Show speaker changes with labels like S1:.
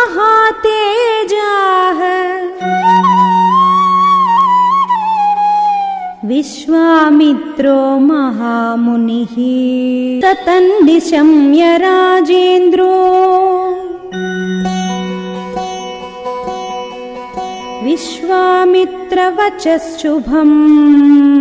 S1: हातेजाः विश्वामित्रो महामुनिः। ततन्दिशम्य राजेन्द्रो। विश्वामित्रवचः शुभम्।